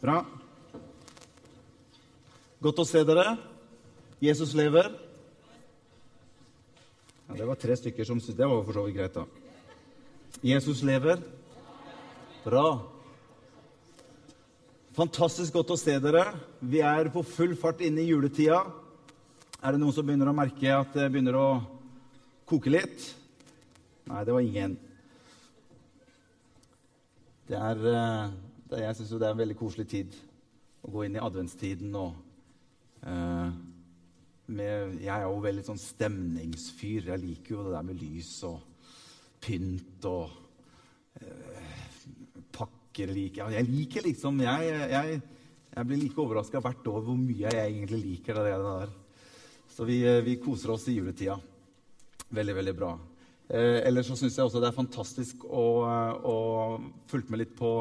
Bra. Godt å se dere. Jesus lever. Ja, det var tre stykker som syntes det var for så vidt greit, da. Jesus lever. Bra. Fantastisk godt å se dere. Vi er på full fart inne i juletida. Er det noen som begynner å merke at det begynner å koke litt? Nei, det var ingen. Det er, eh, jeg syns det er en veldig koselig tid å gå inn i adventstiden og eh, med, Jeg er jo veldig sånn stemningsfyr. Jeg liker jo det der med lys og pynt og eh, pakker. Like. Jeg liker liksom Jeg, jeg, jeg blir like overraska hvert år hvor mye jeg egentlig liker det der. Så vi, eh, vi koser oss i juletida. Veldig, veldig bra. Eh, ellers så syns jeg også det er fantastisk å, å følge med litt på,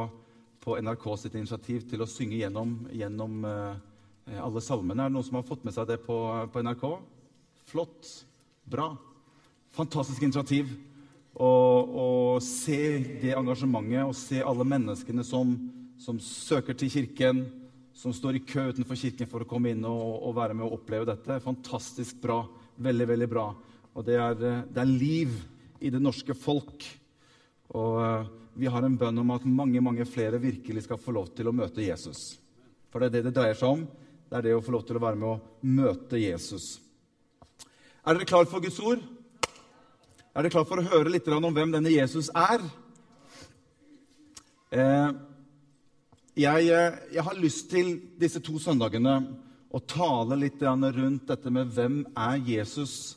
på, NRK sitt initiativ til å synge gjennom, gjennom eh, alle salmene. Er det noen som har fått med seg det på, på NRK? Flott. Bra. Fantastisk initiativ. Å se det engasjementet og se alle menneskene som, som, søker til kirken, som står i kø utenfor kirken for å komme inn og, og være med og oppleve dette. Fantastisk bra. Veldig, veldig bra. Og det er, det er liv i det norske folk. Og eh, vi har en bønn om at mange mange flere virkelig skal få lov til å møte Jesus. For det er det det dreier seg om. Det er det å få lov til å være med å møte Jesus. Er dere klar for Guds ord? Er dere klar for å høre litt om hvem denne Jesus er? Eh, jeg, eh, jeg, har lyst til disse to søndagene å tale litt rundt dette med hvem er Jesus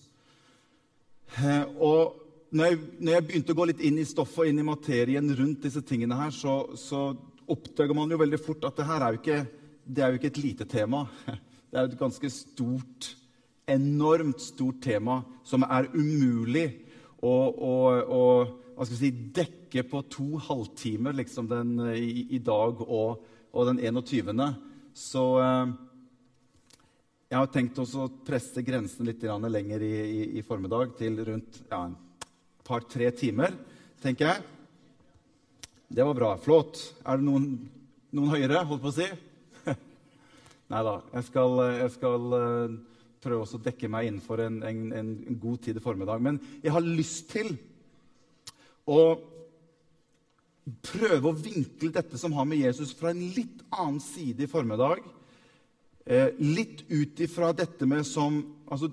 og når jeg, når jeg, begynte å gå litt inn i stoffet og inn i materien rundt disse tingene her, så, så oppdager man jo veldig fort at det her er jo ikke, er jo ikke et lite tema. Det er et ganske stort, enormt stort tema som er umulig å, å, å hva skal si, dekke på to halvtimer liksom den, i, i, dag og, og, den 21. Så eh, jeg har tenkt også å presse grensen litt lenger i, i, i, formiddag, til rundt ja, par-tre timer, tenker jeg. Det var bra. Flott. Er det noen, noen høyere, holdt på å si? Nei da. Jeg skal, jeg skal uh, prøve å dekke meg innenfor en, en, en, god tid i formiddag. Men jeg har lyst til å prøve å vinkle dette som har med Jesus, fra en litt annen side i formiddag Eh, litt ut ifra dette med som altså,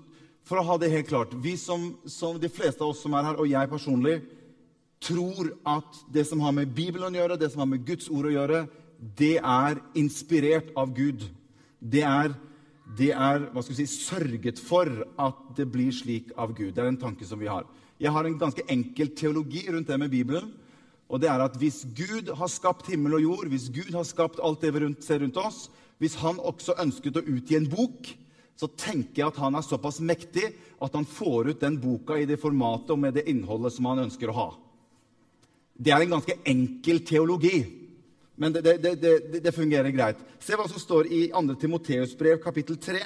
For å ha det helt klart Vi som, som, De fleste av oss som er her, og jeg personlig, tror at det som har med Bibelen å gjøre, det som har med Guds ord å gjøre, det er inspirert av Gud. Det er, det er hva skal vi si, sørget for at det blir slik av Gud. Det er en tanke som vi har. Jeg har en ganske enkel teologi rundt det med Bibelen. Og det er at Hvis Gud har skapt himmel og jord, hvis Gud har skapt alt det vi ser rundt oss, hvis han også ønsket å utgi en bok, så tenker jeg at han er såpass mektig at han får ut den boka i det formatet og med det innholdet som han ønsker å ha. Det er en ganske enkel teologi, men det, det, det, det fungerer greit. Se hva som står i 2. Timoteus brev, kapittel 3,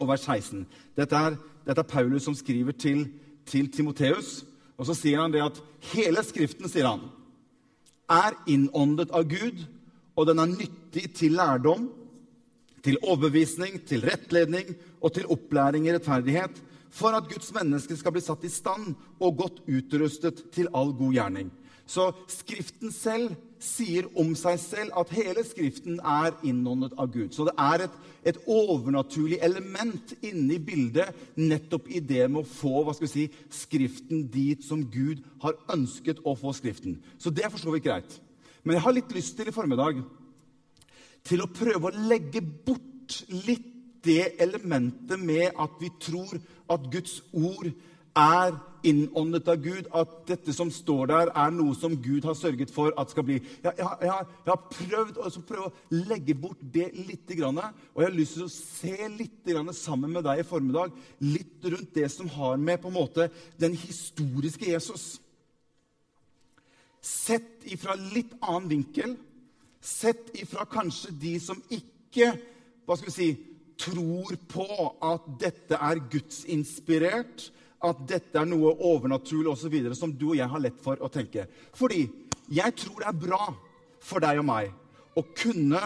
og vers 16. Dette er, dette er Paulus som skriver til, til Timoteus. Og så sier han det at hele Skriften sier han, er innåndet av Gud og den er nyttig til lærdom, til overbevisning, til rettledning og til opplæring i rettferdighet, for at Guds menneske skal bli satt i stand og godt utrustet til all god gjerning. Så Skriften selv sier om seg selv at hele Skriften er innåndet av Gud. Så det er et, et overnaturlig element inne i bildet nettopp i det med å få hva skal vi si, Skriften dit som Gud har ønsket å få Skriften. Så det er for så greit. Men jeg har litt lyst til i formiddag til å prøve å legge bort litt det elementet med at vi tror at Guds ord er innåndet av Gud, at dette som står der, er noe som Gud har sørget for at skal bli. Jeg, jeg, jeg, jeg har prøvd å, prøve å legge bort det litt, og jeg har lyst til å se litt sammen med deg i formiddag litt rundt det som har med på en måte den historiske Jesus Sett ifra litt annen vinkel. Sett ifra kanskje de som ikke hva skal vi si, tror på at dette er gudsinspirert, at dette er noe overnaturlig osv., som du og jeg har lett for å tenke. Fordi jeg tror det er bra for deg og meg å kunne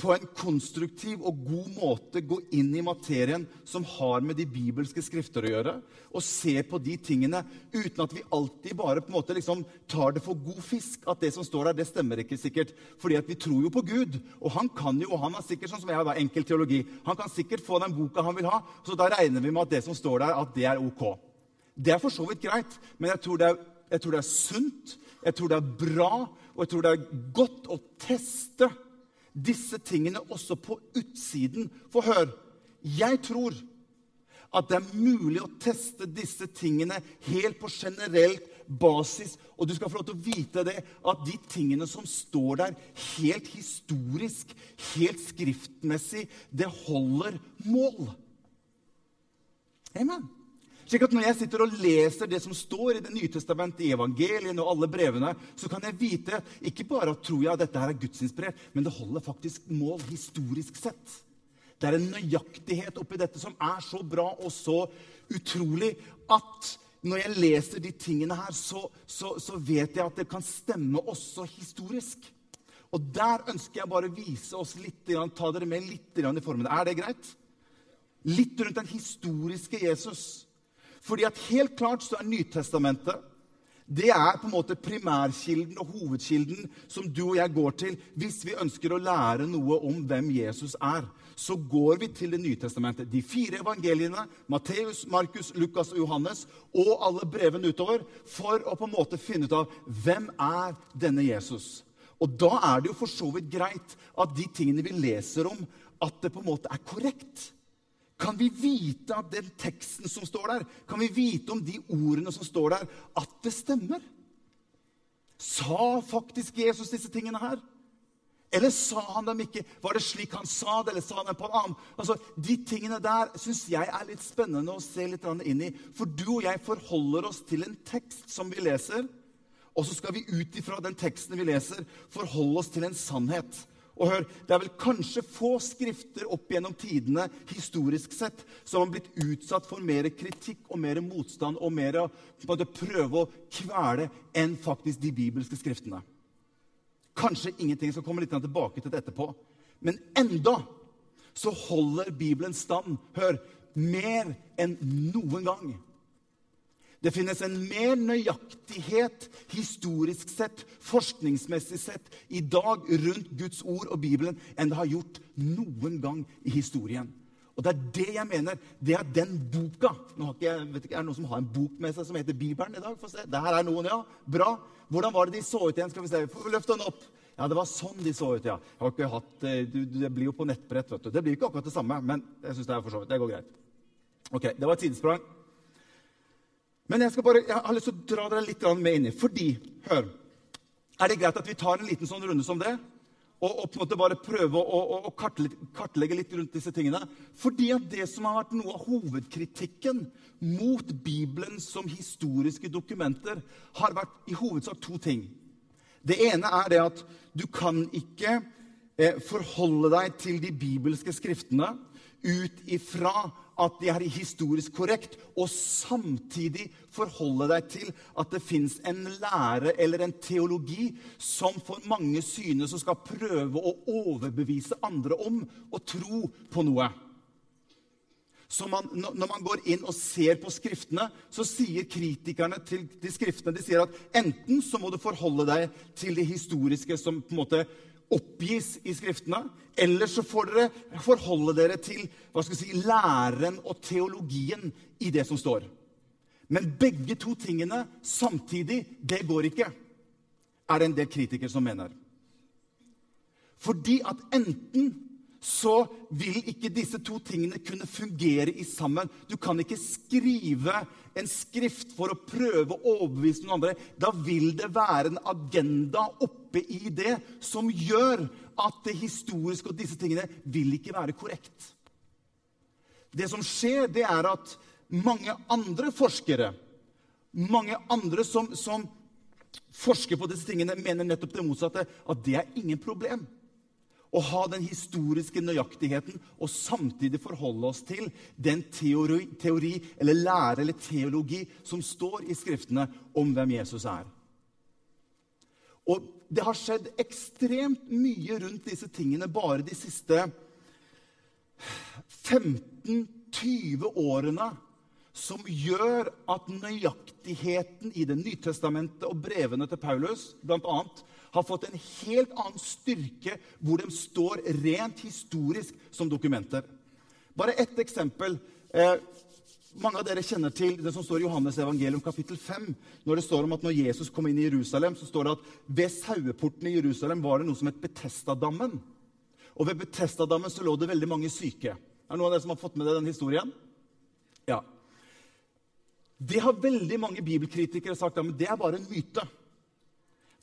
på en konstruktiv og god måte gå inn i materien som har med de bibelske skrifter å gjøre, og se på de tingene uten at vi alltid bare på en måte liksom tar det for god fisk. At det som står der, det stemmer ikke sikkert. Fordi at vi tror jo på Gud. Og han kan jo, og han er sikkert sånn som jeg har enkel teologi, han kan sikkert få den boka han vil ha. Så da regner vi med at det som står der, at det er ok. Det er for så vidt greit, men jeg tror det er, jeg tror det er sunt, jeg tror det er bra, og jeg tror det er godt å teste disse tingene også på utsiden. For hør, jeg tror at det er mulig å teste disse tingene helt på generelt basis. Og du skal få lov til å vite det, at de tingene som står der, helt historisk, helt skriftmessig, det holder mål. Amen. Slik at Når jeg sitter og leser det som står i Det nye testamentet, i evangeliene og alle brevene, så kan jeg vite ikke bare at tror jeg at dette her er gudsinspirert, men det holder faktisk mål historisk sett. Det er en nøyaktighet oppi dette som er så bra og så utrolig at når jeg leser de tingene her, så, så, så vet jeg at det kan stemme også historisk. Og der ønsker jeg bare å vise oss litt, ta dere med litt i formen. Er det greit? Litt rundt den historiske Jesus. Fordi at helt klart så er Nytestamentet det er på en måte primærkilden og hovedkilden som du og jeg går til hvis vi ønsker å lære noe om hvem Jesus er. Så går vi til Det nye testamentet. De fire evangeliene, Matteus, Markus, Lukas og Johannes, og alle brevene utover, for å på en måte finne ut av hvem er denne Jesus. Og da er det jo for så vidt greit at de tingene vi leser om, at det på en måte er korrekt. Kan vi vite at den teksten som står der, kan vi vite om de ordene som står der, at det stemmer? Sa faktisk Jesus disse tingene her? Eller sa han dem ikke? Var det slik han sa det, eller sa han dem på en annen? Altså, De tingene der syns jeg er litt spennende å se litt inn i. For du og jeg forholder oss til en tekst som vi leser, og så skal vi ut ifra den teksten vi leser, forholde oss til en sannhet. Og hør, Det er vel kanskje få skrifter opp gjennom tidene historisk sett som har blitt utsatt for mer kritikk og mer motstand og mer prøve å kvele enn faktisk de bibelske skriftene. Kanskje ingenting. skal komme litt tilbake til det etterpå. Men enda så holder Bibelen stand, hør, mer enn noen gang. Det finnes en mer nøyaktighet historisk sett, forskningsmessig sett, i dag rundt Guds ord og Bibelen enn det har gjort noen gang i historien. Og Det er det jeg mener. Det er den boka. Nå har ikke jeg, vet ikke, Er det noen som har en bok med seg som heter Bibelen i dag? Få se. Der er noen, ja. Bra. Hvordan var det de så ut igjen? Skal vi se. Løft den opp. Ja, det var sånn de så ut, ja. Jeg har ikke hatt, eh, Det blir jo på nettbrett. vet du. Det blir ikke akkurat det samme, men jeg synes det er for så vidt. Det går greit. Ok, Det var et sidesprang. Men jeg, bare, jeg, har lyst til å dra dere litt med inn i. Fordi, hør Er det greit at vi tar en liten sånn runde som det? Og, på en måte bare prøve å, å, å kartlegge, kartlegge, litt rundt disse tingene? Fordi at det som har vært noe av hovedkritikken mot Bibelen som historiske dokumenter, har vært i hovedsak to ting. Det ene er det at du kan ikke eh, forholde deg til de bibelske skriftene ut ifra at de er historisk korrekt, og samtidig forholde deg til at det fins en lære eller en teologi som for mange synes å skal prøve å overbevise andre om å tro på noe. Så man, når man går inn og ser på Skriftene, så sier kritikerne til de skriftene de sier at enten så må du forholde deg til det historiske som på en måte oppgis i Skriftene, eller så får dere forholde dere til hva skal si, læren og teologien i det som står. Men begge to tingene samtidig, det går ikke, er det en del kritikere som mener. Fordi at enten så vil ikke disse to tingene kunne fungere i sammen. Du kan ikke skrive en skrift for å prøve å overbevise noen andre. Da vil det være en agenda oppe i det som gjør at det historiske og disse tingene vil ikke være korrekt. Det som skjer, det er at mange andre forskere, mange andre som, som forsker på disse tingene, mener nettopp det motsatte. At det er ingen problem å ha den historiske nøyaktigheten og samtidig forholde oss til den teori, teori, eller lære eller teologi som står i Skriftene om hvem Jesus er. Og det har skjedd ekstremt mye rundt disse tingene bare de siste 15-20 årene som gjør at nøyaktigheten i Det nye testamentet og brevene til Paulus blant annet, har fått en helt annen styrke, hvor de står rent historisk som dokumenter. Bare ett eksempel. Eh, mange av dere kjenner til det som står i Johannes evangelium kapittel 5. Når det står om at når Jesus kom inn i Jerusalem, så står det at ved saueporten i Jerusalem var det noe som het Betestadammen. Og ved Betestadammen så lå det veldig mange syke. Er det noen av dere som har fått med deg den historien? Ja. Det har veldig mange bibelkritikere sagt, ja, men det er bare en myte.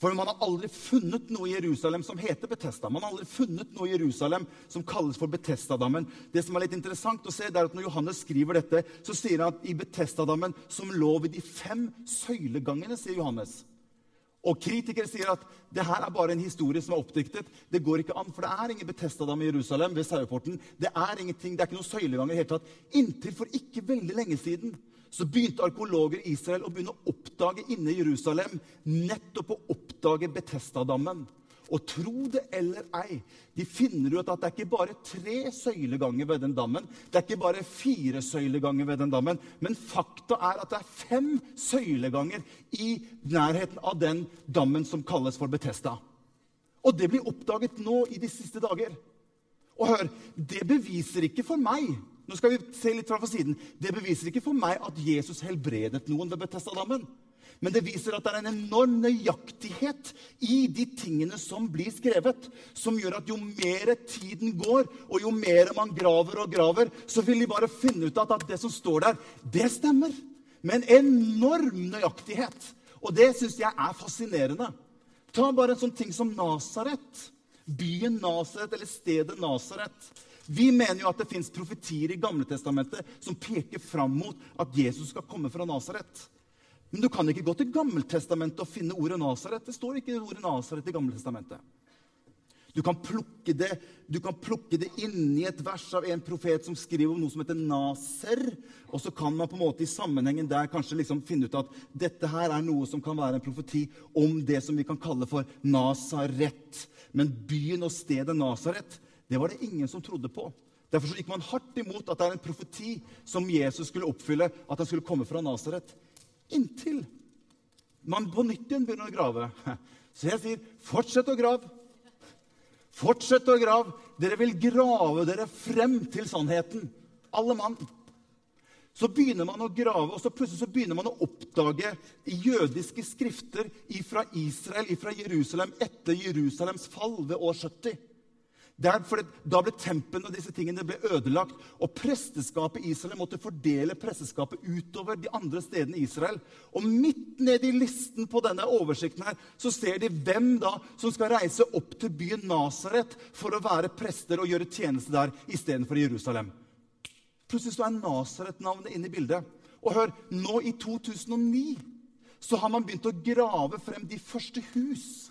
For man har aldri funnet noe i Jerusalem som heter Betesta. Man har aldri funnet noe i Jerusalem som kalles for Betestadammen. Det som er litt interessant å se, det er at Når Johannes skriver dette, så sier han at i Betestadammen som lå ved de fem søylegangene, sier Johannes. Og Kritikere sier at det her er bare en historie som er oppdiktet. Det går ikke an, for det er ingen Betestadam i Jerusalem ved saueporten. Det er ingenting, det er ikke noen søyleganger i hele tatt. Inntil for ikke veldig lenge siden så begynte arkeologer i Israel å begynne å oppdage inne i Jerusalem nettopp å oppdage Betestadammen. Og tro det eller ei, de finner ut at det er ikke bare tre søyleganger ved den dammen, det er ikke bare fire søyleganger ved den dammen, men fakta er at det er fem søyleganger i nærheten av den dammen som kalles for Betesta. Og det blir oppdaget nå i de siste dager. Og hør, det beviser ikke for meg nå skal vi se litt fra siden. Det beviser ikke for meg at Jesus helbredet noen ved Betestadammen. Men det viser at det er en enorm nøyaktighet i de tingene som blir skrevet, som gjør at jo mer tiden går, og jo mer man graver og graver, så vil de bare finne ut at, det som står der, det stemmer. Med en enorm nøyaktighet. Og det syns jeg er fascinerende. Ta bare en sånn ting som Nasaret. Byen Nasaret, eller stedet Nasaret. Vi mener jo at det fins profetier i Gamle Testamentet som peker fram mot at Jesus skal komme fra Nasaret. Men du kan ikke gå til Gammeltestamentet og finne ordet Nasaret. Det står ikke ordet Nasaret i Gammeltestamentet. Du kan plukke det du kan det inni et vers av en profet som skriver om noe som heter Naser. Og så kan man på en måte i sammenhengen der kanskje liksom finne ut at dette her er noe som kan være en profeti om det som vi kan kalle for Nasaret. Men byen og stedet Nasaret det var det ingen som trodde på. Derfor gikk man hardt imot at det er en profeti som Jesus skulle oppfylle, at han skulle komme fra Nasaret. Inntil man på nytt igjen begynner å grave. Så jeg sier, fortsett å grave. Fortsett å grave. Dere vil grave dere frem til sannheten. Alle mann. Så begynner man å grave, og så plutselig så begynner man å oppdage jødiske skrifter fra Israel, fra Jerusalem, etter Jerusalems fall ved år 70. Fordi, da ble tempelet og disse tingene ble ødelagt. Og presteskapet i Israel måtte fordele presteskapet utover de andre stedene i Israel. Og midt nede i listen på denne oversikten her, så ser de hvem da som skal reise opp til byen Nasaret for å være prester og gjøre tjeneste der istedenfor i Jerusalem. Plutselig så er Nasaret-navnet inne i bildet. Og hør, nå i 2009 så har man begynt å grave frem de første hus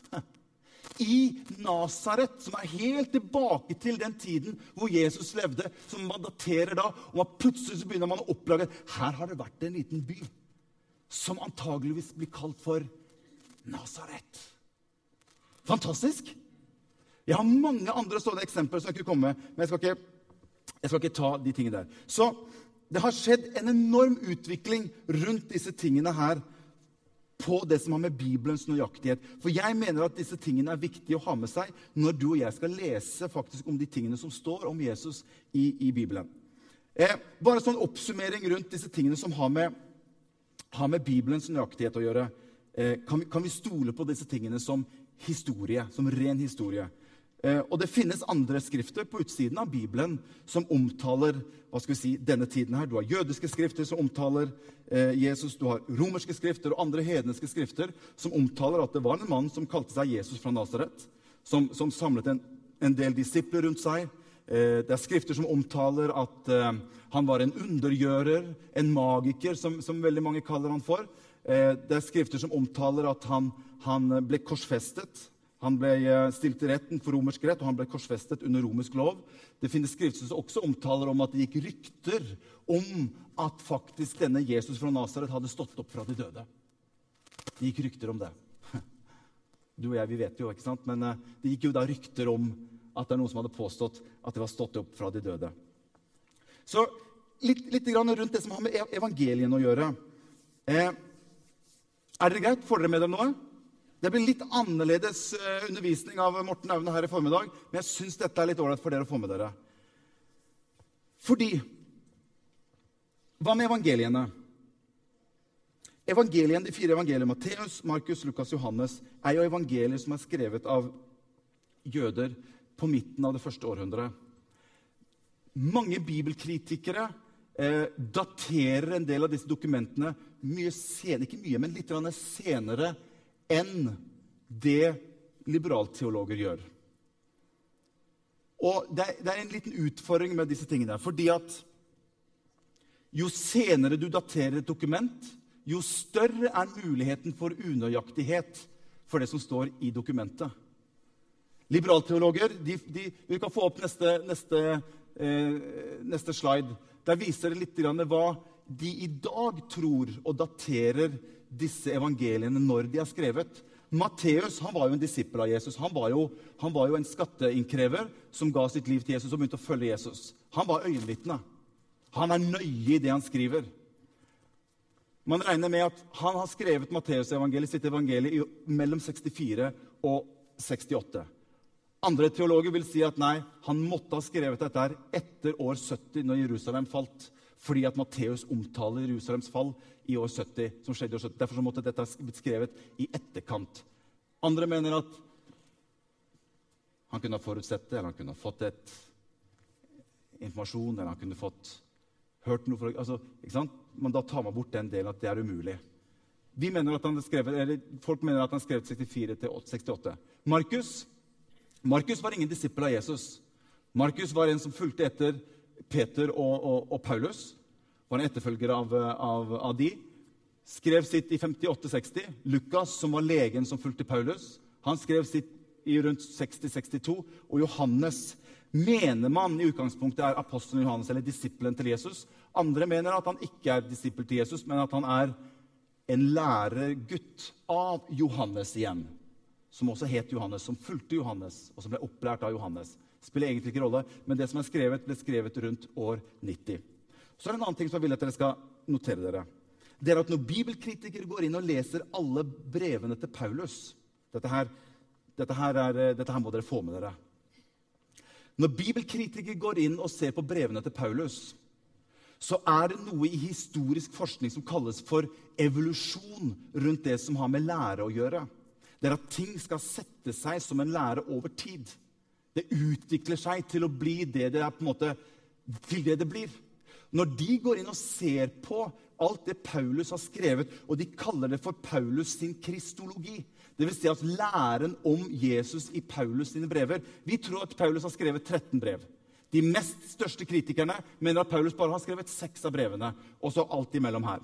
i Nasaret, som er helt tilbake til den tiden hvor Jesus levde, som man daterer da. Og plutselig så begynner man å opplage her har det vært en liten by som antageligvis blir kalt for Nasaret. Fantastisk! Jeg har mange andre sånne eksempler som jeg kunne komme med, men jeg skal, ikke, jeg skal ikke ta de tingene der. Så det har skjedd en enorm utvikling rundt disse tingene her på det som har med Bibelens nøyaktighet. For jeg mener at disse tingene er viktige å ha med seg når du og jeg skal lese faktisk om de tingene som står om Jesus i, i Bibelen. Eh, bare sånn oppsummering rundt disse tingene som har med, har med Bibelens nøyaktighet å gjøre. Eh, kan, vi, kan, vi, stole på disse tingene som historie, som ren historie? Eh, og det finnes andre skrifter på utsiden av Bibelen som omtaler hva skal vi si, denne tiden. her. Du har jødiske skrifter som omtaler eh, Jesus. Du har romerske skrifter og andre hedenske skrifter som omtaler at det var en mann som kalte seg Jesus fra Nasaret, som, som, samlet en, en, del disipler rundt seg. Eh, det er skrifter som omtaler at han var en undergjører, en magiker, som, som veldig mange kaller han for. Det er skrifter som omtaler at han, han ble korsfestet. Han ble eh, stilt til retten for romersk rett, og han ble korsfestet under romersk lov. Det finnes skrifter som også omtaler om at det gikk rykter om at faktisk denne Jesus fra Nasaret hadde stått opp fra de døde. Det gikk rykter om det. Du og jeg vi vet jo, ikke sant? Men eh, det gikk jo da rykter om at det er noen som hadde påstått at det var stått opp fra de døde. Så litt, litt rundt det som har med evangelien å gjøre. Eh, er det greit? Får dere med dere noe? Det blir litt annerledes eh, undervisning av Morten Aune her i formiddag, men jeg syns dette er litt ålreit for dere å få med dere. Fordi Hva med evangeliene? Evangeliene, De fire evangeliene, Matteus, Markus, Lukas, Johannes, er jo evangelier som er skrevet av jøder på midten av det første århundret. Mange bibelkritikere eh, daterer en del av disse dokumentene mye senere, ikke mye, men litt senere enn det liberalteologer gjør. Og det er, det er en liten utfordring med disse tingene. fordi at jo senere du daterer et dokument, jo større er muligheten for unøyaktighet for det som står i dokumentet. Liberalteologer de, de, Vi kan få opp neste, neste, eh, neste slide. Der viser det litt hva de i dag tror og daterer disse evangeliene når de er skrevet. Matteus han var jo en disippel av Jesus. Han var, jo, han var jo en skatteinnkrever som ga sitt liv til Jesus og begynte å følge Jesus. Han var øyenvitne. Han er nøye i det han skriver. Man regner med at han har skrevet Matteusevangeliet, sitt evangelie, mellom 64 og 68. Andre teologer vil si at nei, han måtte ha skrevet dette etter år 70, når Jerusalem falt fordi at Matteus omtaler Jerusalems fall i år 70. som skjedde i år 70. Derfor måtte dette ha blitt skrevet i etterkant. Andre mener at han kunne ha forutsett det, eller han kunne ha fått et informasjon, eller han kunne fått hørt noe fra altså, ikke sant? Men da tar man bort den delen at det er umulig. Vi mener at han skrevet, eller Folk mener at han skrev 64 til 68. Markus Markus var ingen disippel av Jesus. Markus var en som fulgte etter Peter og, og, og Paulus var en etterfølger av, av, av, de. Skrev sitt i 58-60. Lukas, som var legen som fulgte Paulus, han skrev sitt i rundt 60-62. Og Johannes mener man i utgangspunktet er apostelen Johannes eller disippelen til Jesus. Andre mener at han ikke er disippel til Jesus, men at han er en lærergutt av Johannes igjen. Som også het Johannes, som fulgte Johannes, og som ble opplært av Johannes spiller egentlig ikke rolle, men det som er skrevet, ble skrevet rundt år 90. Så er det en annen ting som jeg vil at dere skal notere dere. Det er at Når bibelkritikere går inn og leser alle brevene til Paulus Dette her, dette her, er, dette her må dere få med dere. Når bibelkritikere går inn og ser på brevene til Paulus, så er det noe i historisk forskning som kalles for evolusjon rundt det som har med lære å gjøre. Det er at ting skal sette seg som en lære over tid. Det utvikler seg til å bli det det er på en måte, til det det blir. Når de går inn og ser på alt det Paulus har skrevet, og de kaller det for Paulus sin kristologi Dvs. Si at læren om Jesus i Paulus sine brever Vi tror at Paulus har skrevet 13 brev. De mest største kritikerne mener at Paulus bare har skrevet seks av brevene. og så alt imellom her.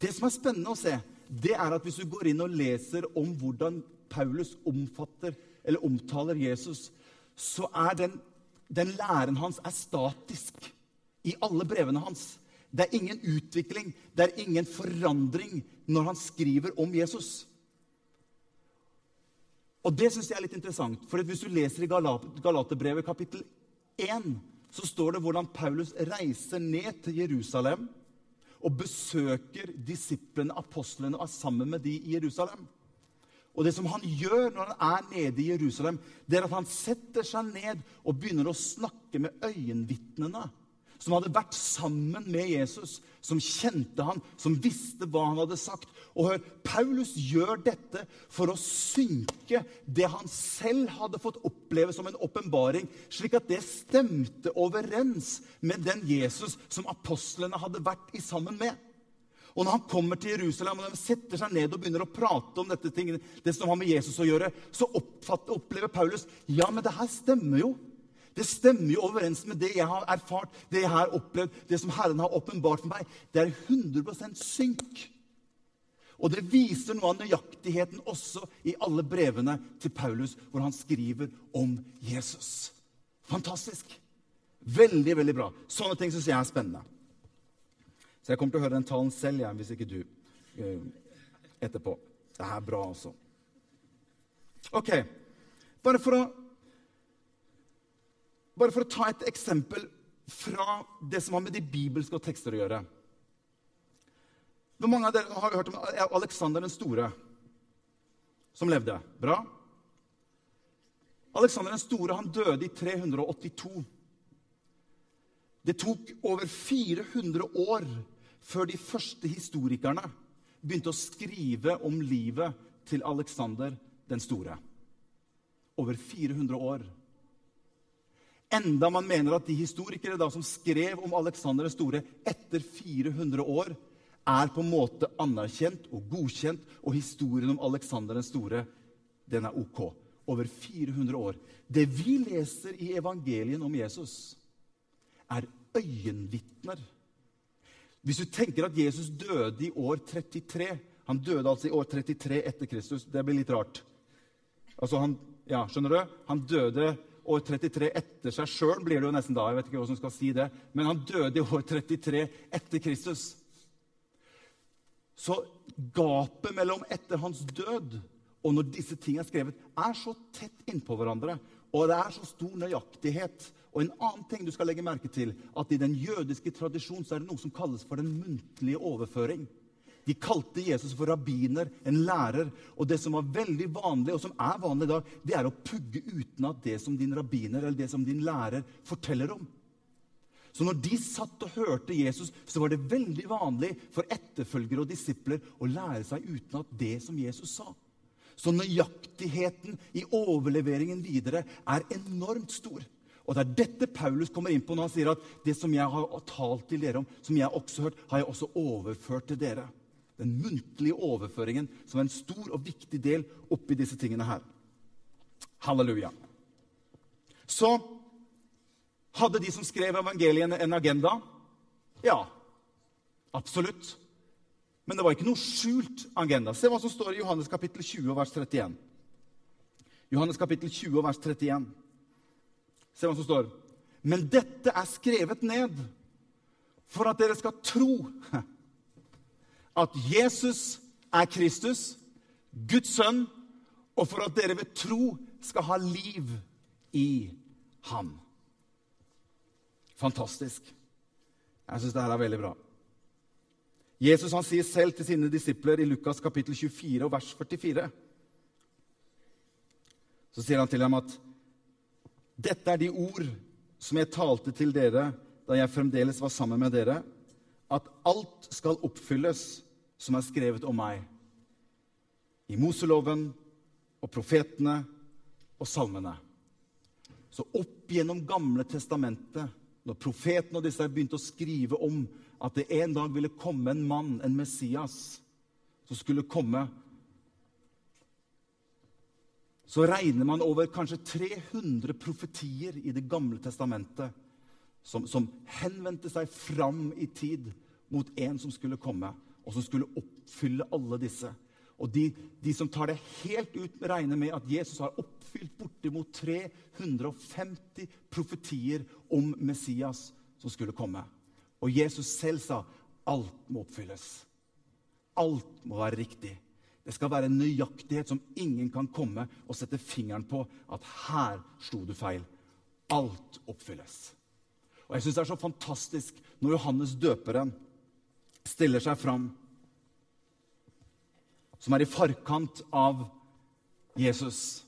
Det som er spennende å se, det er at hvis du går inn og leser om hvordan Paulus omfatter, eller omtaler Jesus, så er den, den læren hans er statisk i alle brevene hans. Det er ingen utvikling, det er ingen forandring når han skriver om Jesus. Og Det syns jeg er litt interessant. for Hvis du leser i Galaterbrevet kapittel 1, så står det hvordan Paulus reiser ned til Jerusalem og besøker disiplene, apostlene, og er sammen med de i Jerusalem. Og det som han gjør når han er nede i Jerusalem, det er at han setter seg ned og begynner å snakke med øyenvitnene som hadde vært sammen med Jesus, som kjente han, som visste hva han hadde sagt. Og hør, Paulus gjør dette for å synke det han selv hadde fått oppleve som en åpenbaring, slik at det stemte overens med den Jesus som apostlene hadde vært i sammen med. Og når han kommer til Jerusalem og de setter seg ned og begynner å prate om dette tingene, det som har med Jesus å gjøre, så opplever Paulus ja, men det her stemmer jo. Det stemmer jo overens med det jeg har erfart, det jeg har opplevd, det som Herren har åpenbart for meg. Det er 100% synk. Og det viser noe av nøyaktigheten også i alle brevene til Paulus, hvor han skriver om Jesus. Fantastisk. Veldig, veldig bra. Sånne ting syns jeg er spennende. Så jeg kommer til å høre den talen selv, jeg, hvis ikke du uh, etterpå. Det er bra, altså. Ok, bare for å bare for å ta et eksempel fra det som har med de bibelske tekster å gjøre. Hvor mange av dere har hørt om Aleksander den store, som levde? Bra? Aleksander den store han døde i 382. Det tok over 400 år før de første historikerne begynte å skrive om livet til Aleksander den store. Over 400 år. Enda man mener at de historikere da som skrev om Aleksander den store etter 400 år, er på en måte anerkjent og godkjent, og historien om Aleksander den store den er ok. Over 400 år. Det vi leser i evangelien om Jesus, er øyenvitner. Hvis du tenker at Jesus døde i år 33 Han døde altså i år 33 etter Kristus. Det blir litt rart. Altså han, ja, skjønner du? Han døde år 33 etter seg sjøl, blir det jo nesten da. jeg vet ikke hva som skal si det, Men han døde i år 33 etter Kristus. Så gapet mellom etter hans død og når disse tingene er skrevet, er så tett innpå hverandre. Og det er så stor nøyaktighet. Og en annen ting du skal legge merke til, at i den jødiske tradisjonen så er det noe som kalles for den muntlige overføring. De kalte Jesus for rabbiner, en lærer. Og det som var veldig vanlig, og som er vanlig i dag, det er å pugge uten at det som din rabbiner eller det som din lærer forteller om. Så når de satt og hørte Jesus, så var det veldig vanlig for etterfølgere og disipler å lære seg utenat det som Jesus sa. Så nøyaktigheten i overleveringen videre er enormt stor. Og Det er dette Paulus kommer inn på når han sier at det som jeg har talt til dere om, som jeg også har hørt, har jeg også overført til dere. Den muntlige overføringen som er en stor og viktig del oppi disse tingene her. Halleluja. Så hadde de som skrev evangeliene, en agenda? Ja, absolutt. Men det var ikke noe skjult agenda. Se hva som står i Johannes kapittel 20, vers 31. Johannes kapittel 20, vers 31. Se hva som står. Men dette er skrevet ned for at dere skal tro at Jesus er Kristus, Guds sønn, og for at dere ved tro skal ha liv i ham. Fantastisk. Jeg syns dette er veldig bra. Jesus han sier selv til sine disipler i Lukas kapittel 24 og vers 44 Så sier han til dem at dette er de ord som jeg talte til dere da jeg fremdeles var sammen med dere, at alt skal oppfylles som er skrevet om meg i Moseloven og profetene og salmene. Så opp gjennom Gamle testamentet, når profetene og disse begynte å skrive om at det en dag ville komme en mann, en Messias, som skulle komme så regner man over kanskje 300 profetier i Det gamle testamentet som, som henvendte seg fram i tid mot en som skulle komme og som skulle oppfylle alle disse. Og de, de, som tar det helt ut, regner med at Jesus har oppfylt bortimot 350 profetier om Messias som skulle komme. Og Jesus selv sa alt må oppfylles. Alt må være riktig. Det skal være en nøyaktighet som ingen kan komme og sette fingeren på at her slo du feil. Alt oppfylles. Og jeg syns det er så fantastisk når Johannes døperen stiller seg fram, som er i forkant av Jesus.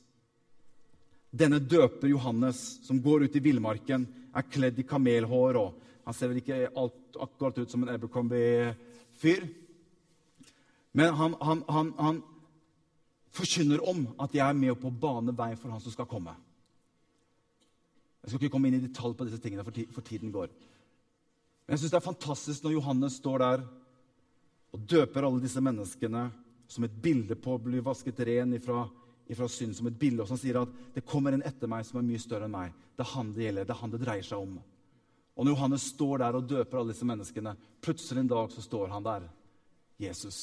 Denne døper Johannes, som går ut i villmarken, er kledd i kamelhår. og Han ser vel ikke alt, akkurat ut som en Abercrombie-fyr. Men han, han, han, han, forkynner om at jeg er med på å bane vei for han som skal komme. Jeg skal ikke komme inn i detalj på disse tingene, for tiden går. Men jeg syns det er fantastisk når Johannes står der og døper alle disse menneskene som et bilde på å bli vasket ren ifra, ifra synd. Som et bilde, og som sier at det kommer en etter meg som er mye større enn meg. Det er han det gjelder. Det er han det dreier seg om. Og når Johannes står der og døper alle disse menneskene, plutselig en dag så står han der. Jesus.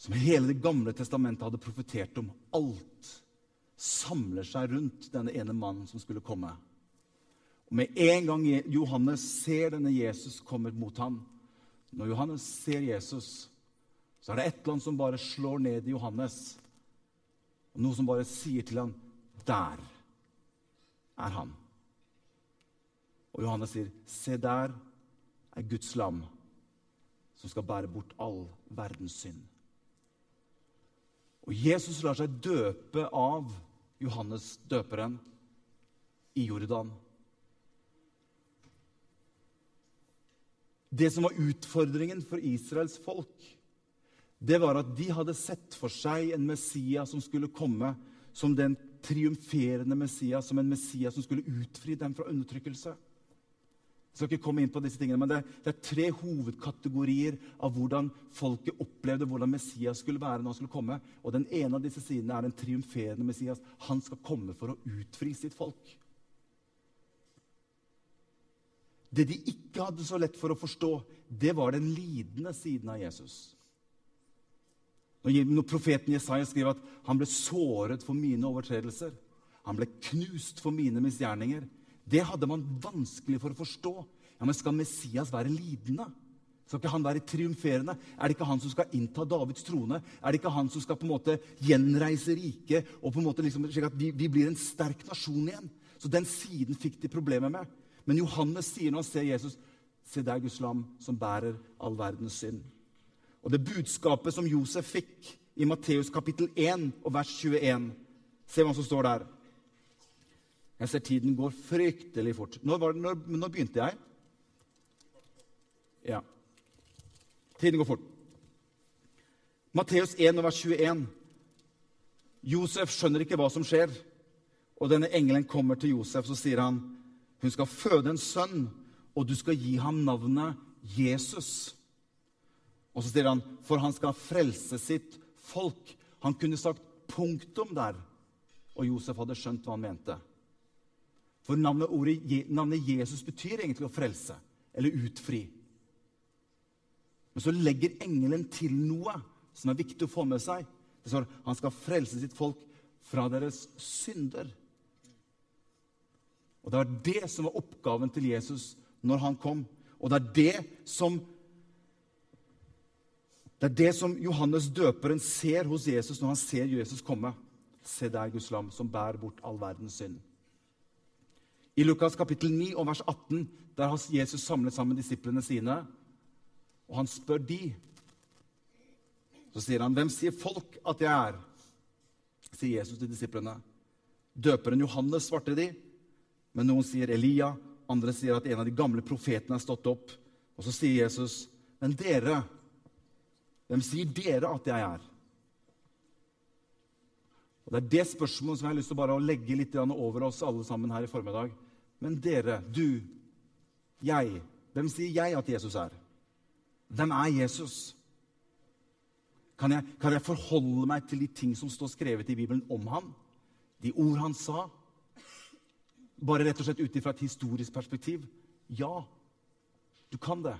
Som hele Det gamle testamentet hadde profetert om. Alt samler seg rundt denne ene mannen som skulle komme. Og Med en gang Johannes ser denne Jesus komme mot ham Når Johannes ser Jesus, så er det et eller annet som bare slår ned i Johannes. Og noe som bare sier til ham, 'Der er han'. Og Johannes sier, 'Se der er Guds lam, som skal bære bort all verdens synd'. Og Jesus lar seg døpe av Johannes døperen i Jordan. Det som var utfordringen for Israels folk, det var at de hadde sett for seg en Messias som skulle komme som den triumferende Messias, som en Messias som skulle utfri dem fra undertrykkelse. Jeg skal ikke komme inn på disse tingene, men det, er tre hovedkategorier av hvordan folket opplevde hvordan Messias skulle være når han skulle komme. Og Den ene av disse sidene er den triumferende Messias. Han skal komme for å utfri sitt folk. Det de ikke hadde så lett for å forstå, det var den lidende siden av Jesus. Når profeten Jesaja skriver at han ble såret for mine overtredelser, han ble knust for mine misgjerninger, det hadde man vanskelig for å forstå. Ja, men Skal Messias være lidende? Skal ikke han være triumferende? Er det ikke han som skal innta Davids trone? Er det ikke han som skal på en måte gjenreise riket, og på en måte liksom, slik at vi, vi blir en sterk nasjon igjen? Så den siden fikk de problemer med. Men Johannes sier når han ser Jesus, se det er Guds lam som bærer all verdens synd. Og det budskapet som Josef fikk i Matteus kapittel 1 og vers 21 Se hva som står der. Jeg ser tiden går fryktelig fort. Når, det, når, når begynte jeg? Ja. Tiden går fort. Matteus 1 og vers 21. Josef skjønner ikke hva som skjer. Og denne engelen kommer til Josef, så sier han hun skal føde en sønn, og du skal gi ham navnet Jesus. Og så sier han, for han skal frelse sitt folk. Han kunne sagt punktum der, og Josef hadde skjønt hva han mente. For navnet, ordet, navnet Jesus betyr egentlig å frelse eller utfri. Men så legger engelen til noe som er viktig å få med seg. Det står han skal frelse sitt folk fra deres synder. Og Det var det som var oppgaven til Jesus når han kom. Og det er det som det er det som Johannes døperen ser hos Jesus når han ser Jesus komme. Se der, Guds lam, som bærer bort all verdens synd. I Lukas kapittel 9 og vers 18 der har Jesus samlet sammen disiplene sine. Og han spør de. Så sier han, 'Hvem sier folk at jeg er?' sier Jesus til disiplene. Døperen Johannes svarte de. Men noen sier Elia, andre sier at en av de gamle profetene er stått opp. Og så sier Jesus, 'Men dere, hvem sier dere at jeg er?' Og Det er det spørsmålet som jeg har lyst til bare å legge litt over oss alle sammen her i formiddag. Men dere, du, jeg, hvem sier jeg at Jesus er? Hvem er Jesus? Kan jeg, kan jeg forholde meg til de ting som står skrevet i Bibelen om ham? De ord han sa? Bare rett og slett ut ifra et historisk perspektiv? Ja, du kan det.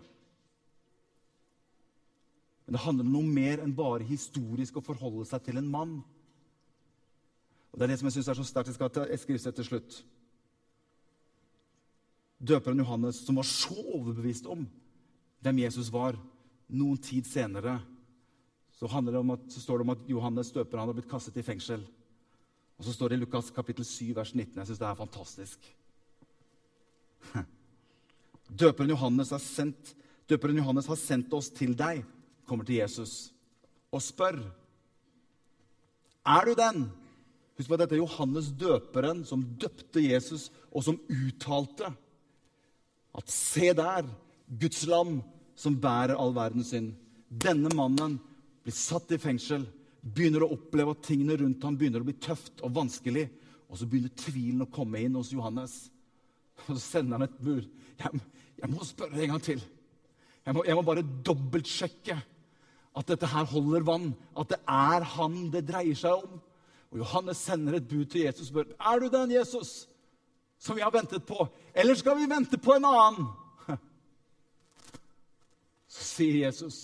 Men det handler om noe mer enn bare historisk å forholde seg til en mann. Og Det er det som jeg syns er så sterkt. Jeg skal skrive det til slutt. Døperen Johannes, som var så overbevist om hvem Jesus var, noen tid senere så, det at, så står det om at Johannes døperen hadde blitt kastet i fengsel. Og så står det i Lukas kapittel 7, vers 19. Jeg syns det er fantastisk. Døperen Johannes, har sendt, døperen Johannes har sendt oss til deg, kommer til Jesus, og spør Er du den? Husk på at dette er Johannes døperen som døpte Jesus, og som uttalte at se der, Guds lam som bærer all verdens synd. Denne mannen blir satt i fengsel begynner å oppleve at tingene rundt ham begynner å bli tøft og vanskelig. Og så begynner tvilen å komme inn hos Johannes. Og så sender han et bud. Jeg, jeg må spørre en gang til. Jeg må, jeg må bare dobbeltsjekke at dette her holder vann. At det er han det dreier seg om. Og Johannes sender et bud til Jesus og spør er du den Jesus som vi har ventet på. Eller skal vi vente på en annen? Så sier Jesus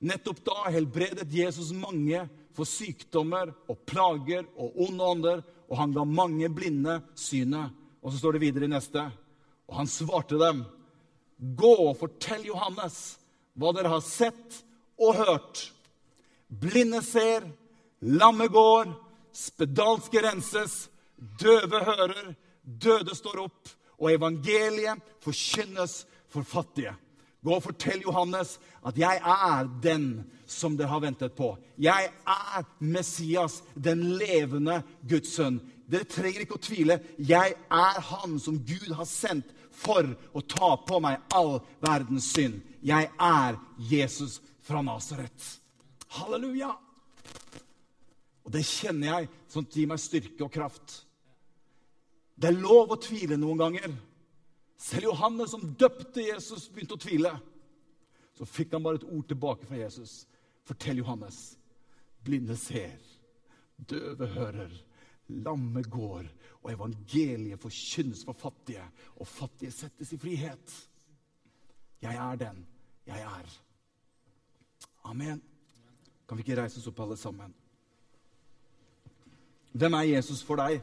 Nettopp da helbredet Jesus mange for sykdommer og plager og onde ånder, og han ga mange blinde synet. Og så står det videre i neste. Og han svarte dem, gå og fortell Johannes hva dere har sett og hørt. Blinde ser, lamme går, spedalske renses, døve hører, døde står opp, og evangeliet forkynnes for fattige. Gå og fortell Johannes at jeg er den som dere har ventet på. Jeg er Messias, den levende Guds sønn. Dere trenger ikke å tvile. Jeg er han som Gud har sendt for å ta på meg all verdens synd. Jeg er Jesus fra Nasaret. Halleluja! Og det kjenner jeg som gir meg styrke og kraft. Det er lov å tvile noen ganger. Selv Johannes, som døpte Jesus, begynte å tvile. Så fikk han bare et ord tilbake fra Jesus. Fortell Johannes. Blinde ser, døve hører, lamme går, og evangeliet forkynnes for fattige, og fattige settes i frihet. Jeg er den jeg er. Amen. Kan vi ikke reise oss opp, alle sammen? Hvem er Jesus for deg?